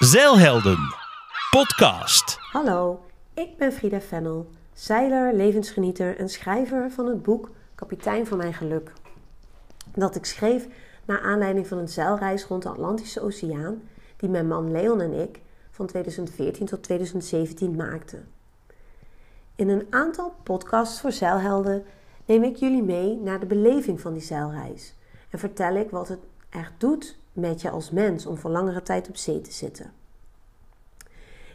Zeilhelden podcast. Hallo, ik ben Frida Fennel, zeiler, levensgenieter en schrijver van het boek Kapitein van mijn geluk. Dat ik schreef naar aanleiding van een zeilreis rond de Atlantische Oceaan die mijn man Leon en ik van 2014 tot 2017 maakten. In een aantal podcasts voor zeilhelden neem ik jullie mee naar de beleving van die zeilreis en vertel ik wat het echt doet met je als mens om voor langere tijd op zee te zitten.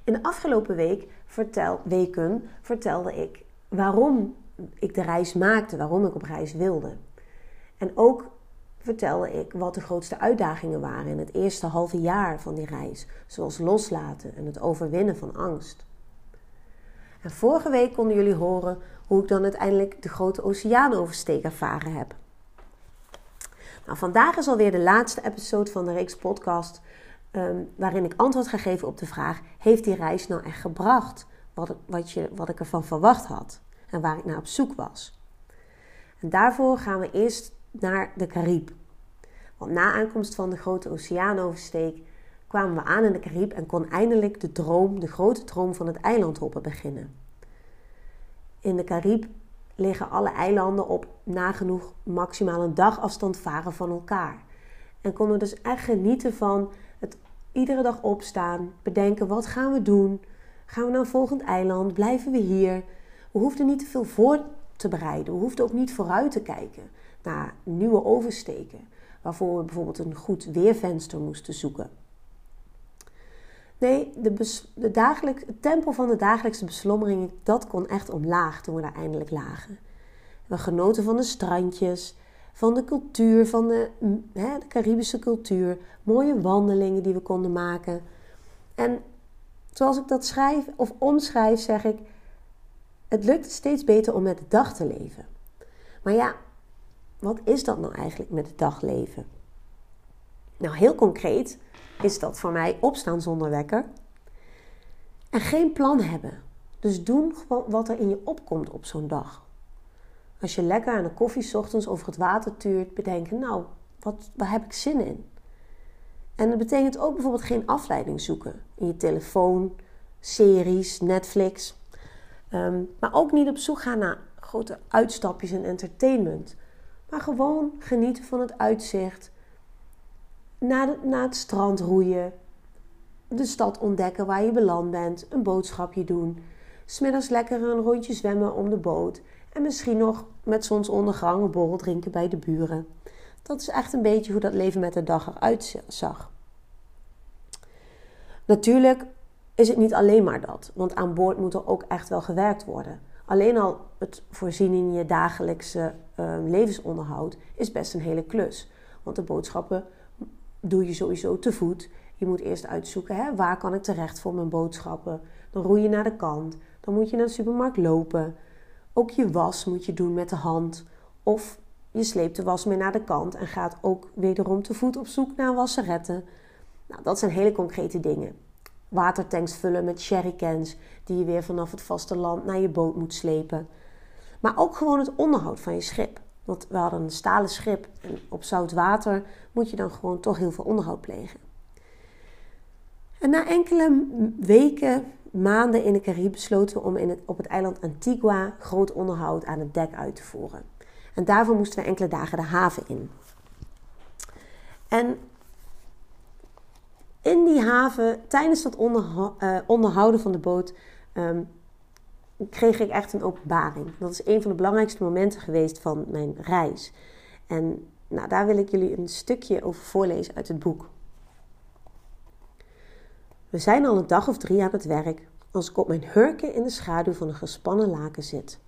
In de afgelopen week vertel, weken vertelde ik waarom ik de reis maakte, waarom ik op reis wilde. En ook vertelde ik wat de grootste uitdagingen waren in het eerste halve jaar van die reis, zoals loslaten en het overwinnen van angst. En vorige week konden jullie horen hoe ik dan uiteindelijk de grote oceaanoversteek ervaren heb. Nou, vandaag is alweer de laatste episode van de reeks podcast ehm, waarin ik antwoord ga geven op de vraag: heeft die reis nou echt gebracht wat, wat, je, wat ik ervan verwacht had en waar ik naar op zoek was? En daarvoor gaan we eerst naar de Carib. Want na aankomst van de grote oceaanoversteek kwamen we aan in de Carib en kon eindelijk de droom, de grote droom van het eilandhoppen beginnen. In de Carib liggen alle eilanden op nagenoeg maximaal een dagafstand varen van elkaar. En konden dus echt genieten van het iedere dag opstaan, bedenken wat gaan we doen? Gaan we naar een volgend eiland? Blijven we hier? We hoefden niet te veel voor te bereiden. We hoefden ook niet vooruit te kijken naar nieuwe oversteken, waarvoor we bijvoorbeeld een goed weervenster moesten zoeken. Nee, de, de dagelijks, het tempo van de dagelijkse beslommeringen, dat kon echt omlaag toen we daar eindelijk lagen. We genoten van de strandjes, van de cultuur, van de, hè, de Caribische cultuur, mooie wandelingen die we konden maken. En zoals ik dat schrijf of omschrijf, zeg ik: het lukt steeds beter om met de dag te leven. Maar ja, wat is dat nou eigenlijk met het dagleven? Nou, heel concreet is dat voor mij opstaan zonder wekker en geen plan hebben. Dus doen gewoon wat er in je opkomt op zo'n dag. Als je lekker aan de koffie ochtends over het water tuurt, bedenken, nou, wat, waar heb ik zin in? En dat betekent ook bijvoorbeeld geen afleiding zoeken in je telefoon, series, Netflix. Ehm, maar ook niet op zoek gaan naar grote uitstapjes en entertainment. Maar gewoon genieten van het uitzicht. Naar het strand roeien. De stad ontdekken waar je beland bent. Een boodschapje doen. Smiddags lekker een rondje zwemmen om de boot. En misschien nog met zonsondergang een borrel drinken bij de buren. Dat is echt een beetje hoe dat leven met de dag eruit zag. Natuurlijk is het niet alleen maar dat, want aan boord moet er ook echt wel gewerkt worden. Alleen al het voorzien in je dagelijkse uh, levensonderhoud is best een hele klus. Want de boodschappen doe je sowieso te voet. Je moet eerst uitzoeken hè, waar kan ik terecht voor mijn boodschappen. Dan roei je naar de kant. Dan moet je naar de supermarkt lopen. Ook je was moet je doen met de hand. Of je sleept de was mee naar de kant en gaat ook wederom te voet op zoek naar wasseretten. Nou, dat zijn hele concrete dingen. Watertanks vullen met sherrycans die je weer vanaf het vasteland naar je boot moet slepen. Maar ook gewoon het onderhoud van je schip. Want we hadden een stalen schip en op zout water moet je dan gewoon toch heel veel onderhoud plegen. En na enkele weken maanden in de Caribe besloten we om in het, op het eiland Antigua groot onderhoud aan het dek uit te voeren. En daarvoor moesten we enkele dagen de haven in. En in die haven, tijdens dat eh, onderhouden van de boot, ehm, kreeg ik echt een openbaring. Dat is een van de belangrijkste momenten geweest van mijn reis. En nou, daar wil ik jullie een stukje over voorlezen uit het boek. We zijn al een dag of drie aan het werk als ik op mijn hurken in de schaduw van een gespannen laken zit.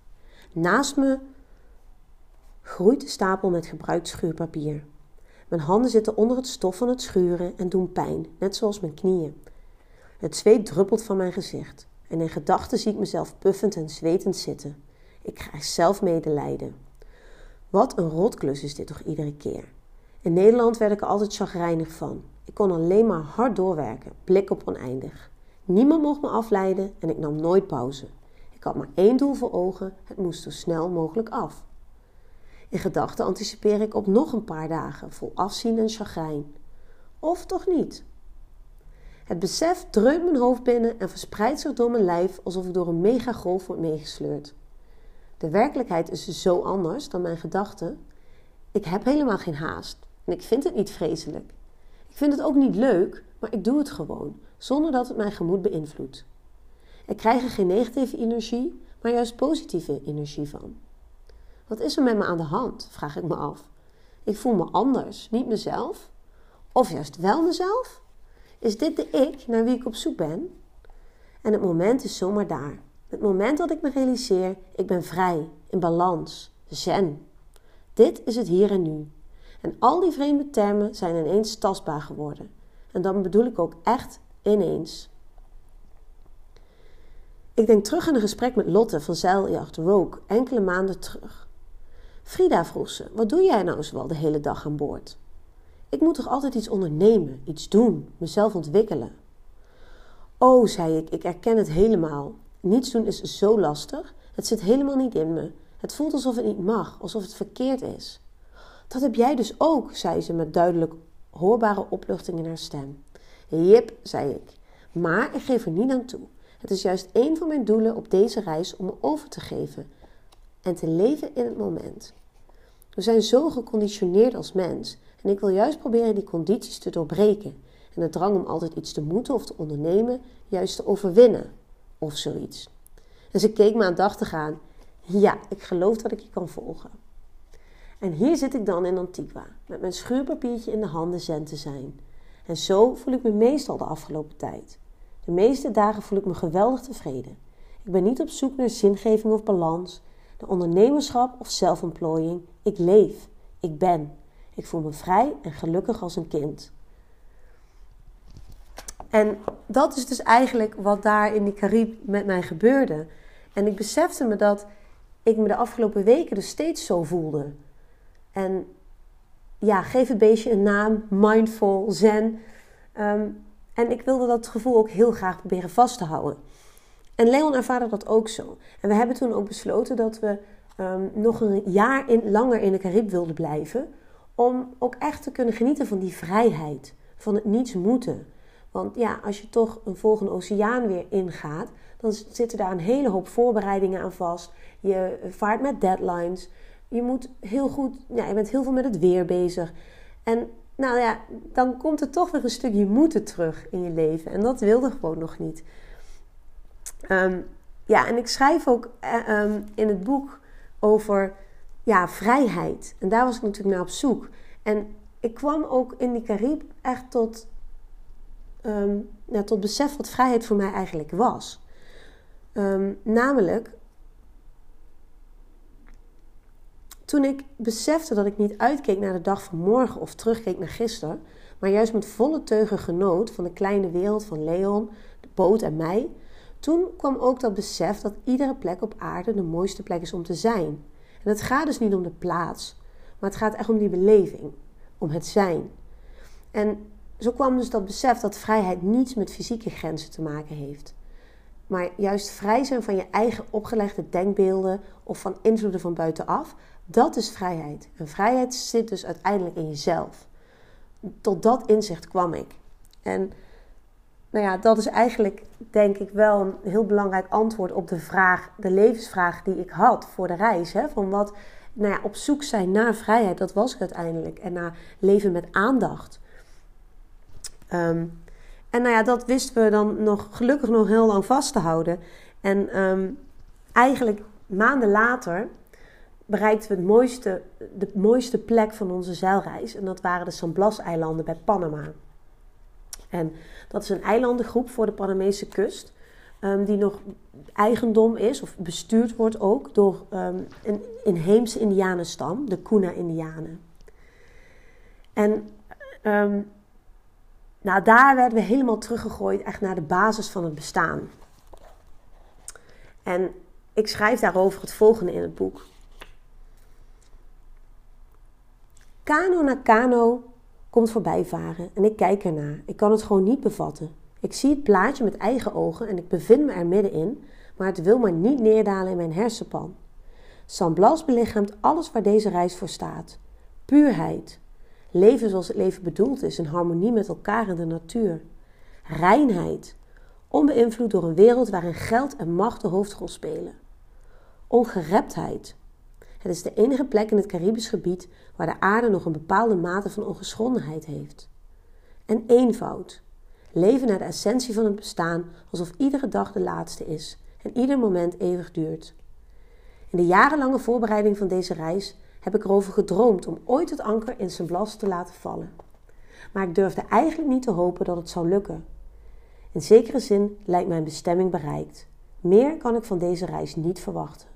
Naast me groeit de stapel met gebruikt schuurpapier. Mijn handen zitten onder het stof van het schuren en doen pijn, net zoals mijn knieën. Het zweet druppelt van mijn gezicht en in gedachten zie ik mezelf puffend en zwetend zitten. Ik krijg zelf medelijden. Wat een rotklus is dit toch iedere keer. In Nederland werd ik er altijd chagrijnig van. Ik kon alleen maar hard doorwerken, blik op oneindig. Niemand mocht me afleiden en ik nam nooit pauze. Ik had maar één doel voor ogen: het moest zo snel mogelijk af. In gedachten anticipeer ik op nog een paar dagen vol afzien en chagrijn. Of toch niet? Het besef dreunt mijn hoofd binnen en verspreidt zich door mijn lijf alsof ik door een megagolf word meegesleurd. De werkelijkheid is dus zo anders dan mijn gedachten. Ik heb helemaal geen haast en ik vind het niet vreselijk. Ik vind het ook niet leuk, maar ik doe het gewoon, zonder dat het mijn gemoed beïnvloedt. Ik krijg er geen negatieve energie, maar juist positieve energie van. Wat is er met me aan de hand? vraag ik me af. Ik voel me anders, niet mezelf? Of juist wel mezelf? Is dit de ik naar wie ik op zoek ben? En het moment is zomaar daar. Het moment dat ik me realiseer, ik ben vrij, in balans, zen. Dit is het hier en nu. En al die vreemde termen zijn ineens tastbaar geworden. En dan bedoel ik ook echt ineens. Ik denk terug aan een gesprek met Lotte van Zeiljacht Rogue enkele maanden terug. Frida vroeg ze: Wat doe jij nou zoal de hele dag aan boord? Ik moet toch altijd iets ondernemen, iets doen, mezelf ontwikkelen? Oh, zei ik, ik erken het helemaal. Niets doen is zo lastig. Het zit helemaal niet in me. Het voelt alsof het niet mag, alsof het verkeerd is. Dat heb jij dus ook, zei ze met duidelijk hoorbare opluchting in haar stem. Jip, zei ik. Maar ik geef er niet aan toe. Het is juist een van mijn doelen op deze reis om me over te geven en te leven in het moment. We zijn zo geconditioneerd als mens en ik wil juist proberen die condities te doorbreken en de drang om altijd iets te moeten of te ondernemen juist te overwinnen of zoiets. En ze keek me aandachtig aan. Ja, ik geloof dat ik je kan volgen. En hier zit ik dan in Antigua, met mijn schuurpapiertje in de handen zen te zijn. En zo voel ik me meestal de afgelopen tijd. De meeste dagen voel ik me geweldig tevreden. Ik ben niet op zoek naar zingeving of balans, naar ondernemerschap of zelfontplooiing. Ik leef. Ik ben. Ik voel me vrij en gelukkig als een kind. En dat is dus eigenlijk wat daar in die Carib met mij gebeurde. En ik besefte me dat ik me de afgelopen weken dus steeds zo voelde. En ja, geef het beestje een naam, mindful, zen. Ehm, en ik wilde dat gevoel ook heel graag proberen vast te houden. En Leon ervaarde dat ook zo. En we hebben toen ook besloten dat we ehm, nog een jaar in, langer in de Carib wilden blijven. Om ook echt te kunnen genieten van die vrijheid. Van het niets moeten. Want ja, als je toch een volgende oceaan weer ingaat, dan zitten daar een hele hoop voorbereidingen aan vast. Je vaart met deadlines. Je moet heel goed, ja, je bent heel veel met het weer bezig. En nou ja, dan komt er toch weer een stukje moeten terug in je leven. En dat wilde gewoon nog niet. Ehm, ja, en ik schrijf ook eh, ehm, in het boek over ja, vrijheid. En daar was ik natuurlijk naar op zoek. En ik kwam ook in die Carib echt tot, um, tot besef wat vrijheid voor mij eigenlijk was. namelijk, Toen ik besefte dat ik niet uitkeek naar de dag van morgen of terugkeek naar gisteren, maar juist met volle teugen genoot van de kleine wereld van Leon, de boot en mij, toen kwam ook dat besef dat iedere plek op aarde de mooiste plek is om te zijn. En het gaat dus niet om de plaats, maar het gaat echt om die beleving, om het zijn. En zo kwam dus dat besef dat vrijheid niets met fysieke grenzen te maken heeft. Maar juist vrij zijn van je eigen opgelegde denkbeelden of van invloeden van buitenaf, dat is vrijheid. En vrijheid zit dus uiteindelijk in jezelf. Tot dat inzicht kwam ik. En nou ja, dat is eigenlijk denk ik wel een heel belangrijk antwoord op de vraag, de levensvraag die ik had voor de reis. Hè? Van wat, nou ja, op zoek zijn naar vrijheid, dat was ik uiteindelijk. En naar leven met aandacht. Ehm, en nou ja, dat wisten we dan nog gelukkig nog heel lang vast te houden. En ehm, eigenlijk maanden later bereikten we het mooiste, de mooiste plek van onze zeilreis. En dat waren de San Blas-eilanden bij Panama. En dat is een eilandengroep voor de Panamese kust. Um, die nog eigendom is, of bestuurd wordt ook, door um, een inheemse indianenstam, de Kuna-indianen. En um, nou, daar werden we helemaal teruggegooid, echt naar de basis van het bestaan. En ik schrijf daarover het volgende in het boek. Kano na kano komt voorbij varen en ik kijk ernaar. Ik kan het gewoon niet bevatten. Ik zie het plaatje met eigen ogen en ik bevind me er middenin, maar het wil maar niet neerdalen in mijn hersenpan. San Blas belichaamt alles waar deze reis voor staat. Puurheid. Leven zoals het leven bedoeld is, in harmonie met elkaar en de natuur. Reinheid, onbeïnvloed door een wereld waarin geld en macht de hoofdrol spelen. Ongereptheid. Het is de enige plek in het Caribisch gebied waar de aarde nog een bepaalde mate van ongeschondenheid heeft. En eenvoud. Leven naar de essentie van het bestaan alsof iedere dag de laatste is en ieder moment eeuwig duurt. In de jarenlange voorbereiding van deze reis heb ik erover gedroomd om ooit het anker in zijn blas te laten vallen. Maar ik durfde eigenlijk niet te hopen dat het zou lukken. In zekere zin lijkt mijn bestemming bereikt. Meer kan ik van deze reis niet verwachten.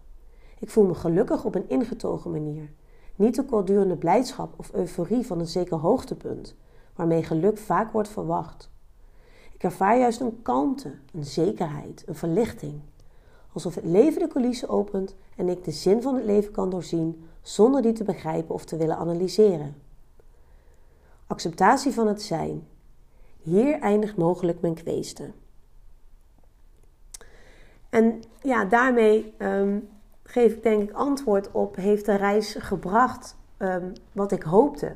Ik voel me gelukkig op een ingetogen manier. Niet de kortdurende blijdschap of euforie van een zeker hoogtepunt, waarmee geluk vaak wordt verwacht. Ik ervaar juist een kalmte, een zekerheid, een verlichting. Alsof het leven de coulissen opent en ik de zin van het leven kan doorzien zonder die te begrijpen of te willen analyseren. Acceptatie van het zijn. Hier eindigt mogelijk mijn kweeste. En ja, daarmee ehm, geef ik denk ik antwoord op: heeft de reis gebracht um, wat ik hoopte?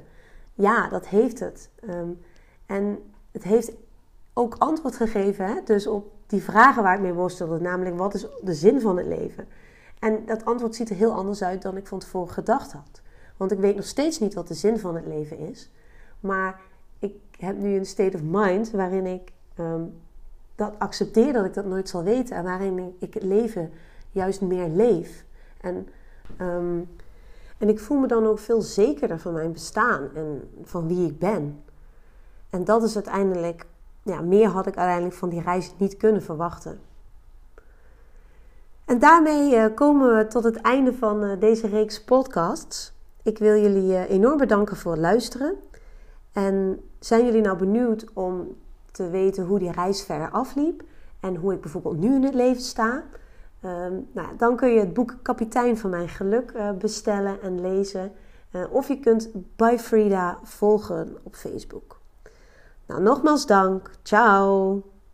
Ja, dat heeft het. Um, en het heeft ook antwoord gegeven, hè? dus op die vragen waar ik mee worstelde, namelijk wat is de zin van het leven? En dat antwoord ziet er heel anders uit dan ik van tevoren gedacht had. Want ik weet nog steeds niet wat de zin van het leven is. Maar ik heb nu een state of mind waarin ik um, dat accepteer dat ik dat nooit zal weten. En waarin ik het leven juist meer leef. En, um, en ik voel me dan ook veel zekerder van mijn bestaan en van wie ik ben. En dat is uiteindelijk, ja, meer had ik uiteindelijk van die reis niet kunnen verwachten. En daarmee uh, komen we tot het einde van uh, deze reeks podcasts. Ik wil jullie uh, enorm bedanken voor het luisteren. En zijn jullie nou benieuwd om te weten hoe die reis verder afliep en hoe ik bijvoorbeeld nu in het leven sta? Um, nou, dan kun je het boek Kapitein van Mijn Geluk uh, bestellen en lezen. Uh, of je kunt By Frida volgen op Facebook. Nou, nogmaals dank. Ciao!